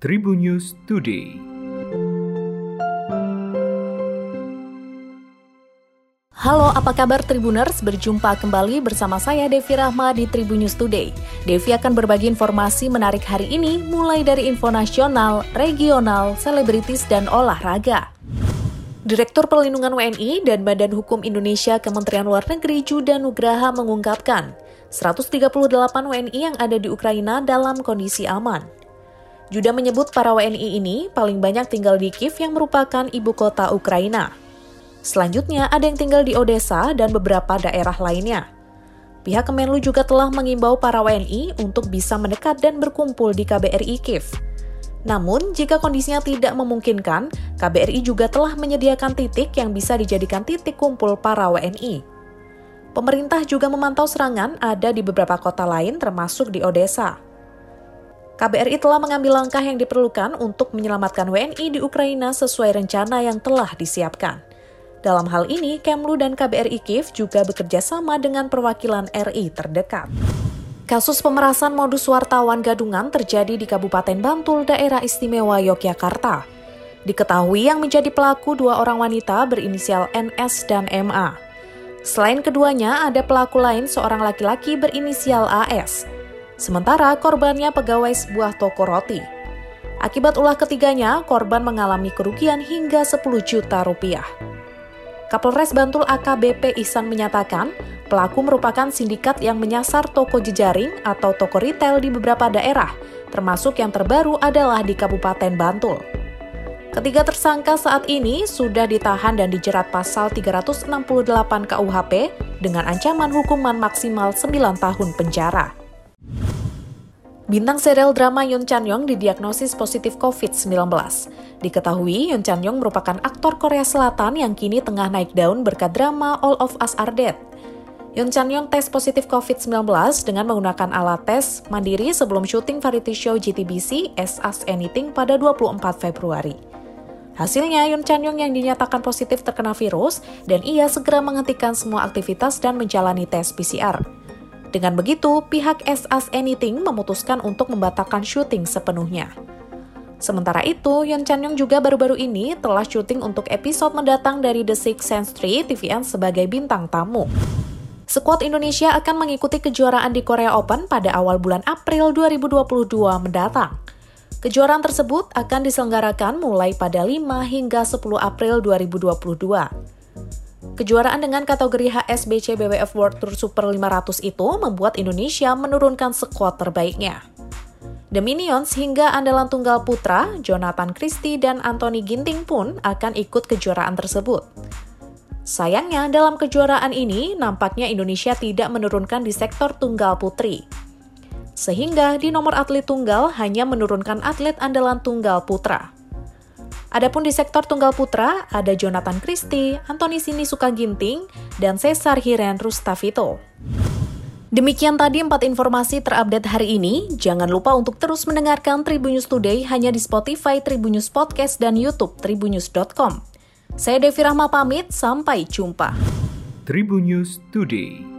Tribunnews Today. Halo, apa kabar Tribuners? Berjumpa kembali bersama saya Devi Rahma di Tribunnews Today. Devi akan berbagi informasi menarik hari ini, mulai dari info nasional, regional, selebritis, dan olahraga. Direktur Perlindungan WNI dan Badan Hukum Indonesia Kementerian Luar Negeri Juda Nugraha mengungkapkan, 138 WNI yang ada di Ukraina dalam kondisi aman. Juda menyebut para WNI ini paling banyak tinggal di Kiev yang merupakan ibu kota Ukraina. Selanjutnya ada yang tinggal di Odessa dan beberapa daerah lainnya. Pihak Kemenlu juga telah mengimbau para WNI untuk bisa mendekat dan berkumpul di KBRI Kiev. Namun, jika kondisinya tidak memungkinkan, KBRI juga telah menyediakan titik yang bisa dijadikan titik kumpul para WNI. Pemerintah juga memantau serangan ada di beberapa kota lain termasuk di Odessa. KBRI telah mengambil langkah yang diperlukan untuk menyelamatkan WNI di Ukraina sesuai rencana yang telah disiapkan. Dalam hal ini, Kemlu dan KBRI Kiev juga bekerja sama dengan perwakilan RI terdekat. Kasus pemerasan modus wartawan gadungan terjadi di Kabupaten Bantul, daerah istimewa Yogyakarta. Diketahui yang menjadi pelaku dua orang wanita berinisial NS dan MA. Selain keduanya, ada pelaku lain seorang laki-laki berinisial AS. Sementara korbannya pegawai sebuah toko roti. Akibat ulah ketiganya, korban mengalami kerugian hingga 10 juta rupiah. Kapolres Bantul AKBP Ihsan menyatakan, pelaku merupakan sindikat yang menyasar toko jejaring atau toko retail di beberapa daerah, termasuk yang terbaru adalah di Kabupaten Bantul. Ketiga tersangka saat ini sudah ditahan dan dijerat pasal 368 KUHP dengan ancaman hukuman maksimal 9 tahun penjara. Bintang serial drama Yoon Chan Yong didiagnosis positif COVID-19. Diketahui, Yoon Chan Yong merupakan aktor Korea Selatan yang kini tengah naik daun berkat drama All of Us Are Dead. Yoon Chan Yong tes positif COVID-19 dengan menggunakan alat tes mandiri sebelum syuting variety show GTBC As Us Anything pada 24 Februari. Hasilnya, Yoon Chan Yong yang dinyatakan positif terkena virus dan ia segera menghentikan semua aktivitas dan menjalani tes PCR. Dengan begitu, pihak SAS Anything memutuskan untuk membatalkan syuting sepenuhnya. Sementara itu, Yeon Chan Young juga baru-baru ini telah syuting untuk episode mendatang dari The Six Sense 3 TVN sebagai bintang tamu. Skuad Indonesia akan mengikuti kejuaraan di Korea Open pada awal bulan April 2022 mendatang. Kejuaraan tersebut akan diselenggarakan mulai pada 5 hingga 10 April 2022. Kejuaraan dengan kategori HSBC BWF World Tour Super 500 itu membuat Indonesia menurunkan skuad terbaiknya. The Minions hingga andalan tunggal putra, Jonathan Christie dan Anthony Ginting pun akan ikut kejuaraan tersebut. Sayangnya, dalam kejuaraan ini nampaknya Indonesia tidak menurunkan di sektor tunggal putri. Sehingga di nomor atlet tunggal hanya menurunkan atlet andalan tunggal putra. Adapun di sektor tunggal putra, ada Jonathan Christie, Anthony Sinisuka Ginting, dan Cesar Hiren Rustavito. Demikian tadi empat informasi terupdate hari ini. Jangan lupa untuk terus mendengarkan Tribunnews Today hanya di Spotify, Tribunnews Podcast, dan Youtube tribunnews.com. Saya Devi Rahma pamit, sampai jumpa. Tribunnews Today.